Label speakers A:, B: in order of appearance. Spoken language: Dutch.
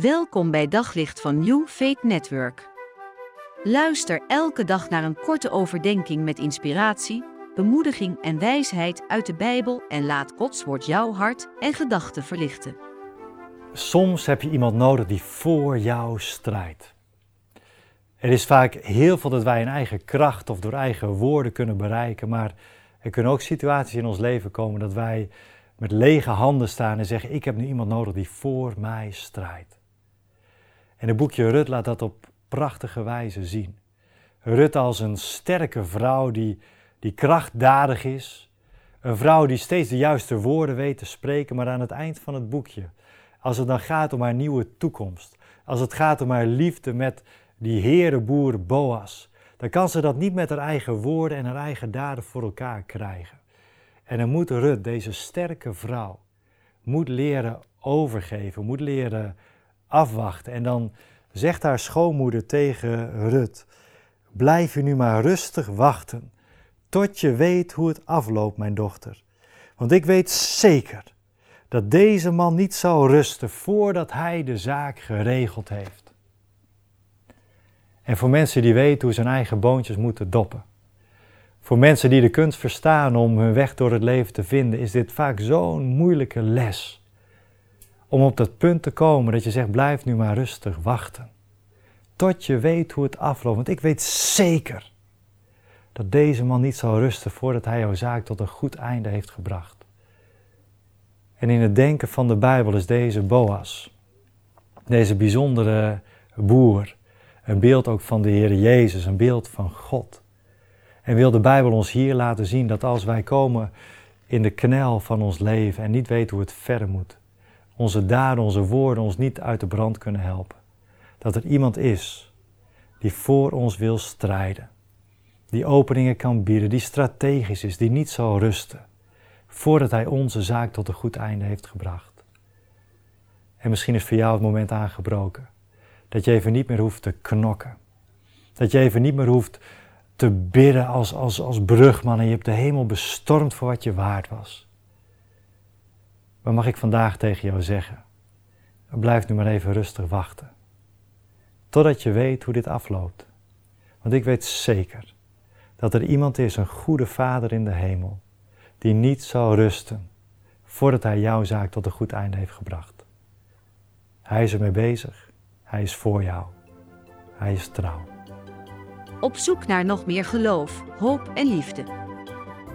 A: Welkom bij Daglicht van New Faith Network. Luister elke dag naar een korte overdenking met inspiratie, bemoediging en wijsheid uit de Bijbel en laat Gods woord jouw hart en gedachten verlichten.
B: Soms heb je iemand nodig die voor jou strijdt. Er is vaak heel veel dat wij in eigen kracht of door eigen woorden kunnen bereiken, maar er kunnen ook situaties in ons leven komen dat wij met lege handen staan en zeggen: Ik heb nu iemand nodig die voor mij strijdt. En het boekje Rut laat dat op prachtige wijze zien. Rut als een sterke vrouw die, die krachtdadig is. Een vrouw die steeds de juiste woorden weet te spreken, maar aan het eind van het boekje, als het dan gaat om haar nieuwe toekomst, als het gaat om haar liefde met die herenboer Boas, dan kan ze dat niet met haar eigen woorden en haar eigen daden voor elkaar krijgen. En dan moet Rut, deze sterke vrouw, moet leren overgeven, moet leren afwachten. En dan zegt haar schoonmoeder tegen Rut: Blijf je nu maar rustig wachten, tot je weet hoe het afloopt, mijn dochter. Want ik weet zeker dat deze man niet zal rusten voordat hij de zaak geregeld heeft. En voor mensen die weten hoe ze hun eigen boontjes moeten doppen. Voor mensen die de kunst verstaan om hun weg door het leven te vinden, is dit vaak zo'n moeilijke les. Om op dat punt te komen dat je zegt: blijf nu maar rustig wachten. Tot je weet hoe het afloopt. Want ik weet zeker dat deze man niet zal rusten voordat hij jouw zaak tot een goed einde heeft gebracht. En in het denken van de Bijbel is deze Boas, deze bijzondere boer, een beeld ook van de Heer Jezus, een beeld van God. En wil de Bijbel ons hier laten zien dat als wij komen in de knel van ons leven en niet weten hoe het verder moet, onze daden, onze woorden ons niet uit de brand kunnen helpen, dat er iemand is die voor ons wil strijden, die openingen kan bieden, die strategisch is, die niet zal rusten, voordat hij onze zaak tot een goed einde heeft gebracht. En misschien is voor jou het moment aangebroken dat je even niet meer hoeft te knokken. Dat je even niet meer hoeft te bidden als, als, als brugman en je hebt de hemel bestormd voor wat je waard was. Maar mag ik vandaag tegen jou zeggen, blijf nu maar even rustig wachten. Totdat je weet hoe dit afloopt. Want ik weet zeker dat er iemand is, een goede vader in de hemel, die niet zal rusten voordat hij jouw zaak tot een goed einde heeft gebracht. Hij is ermee bezig. Hij is voor jou. Hij is trouw.
A: Op zoek naar nog meer geloof, hoop en liefde.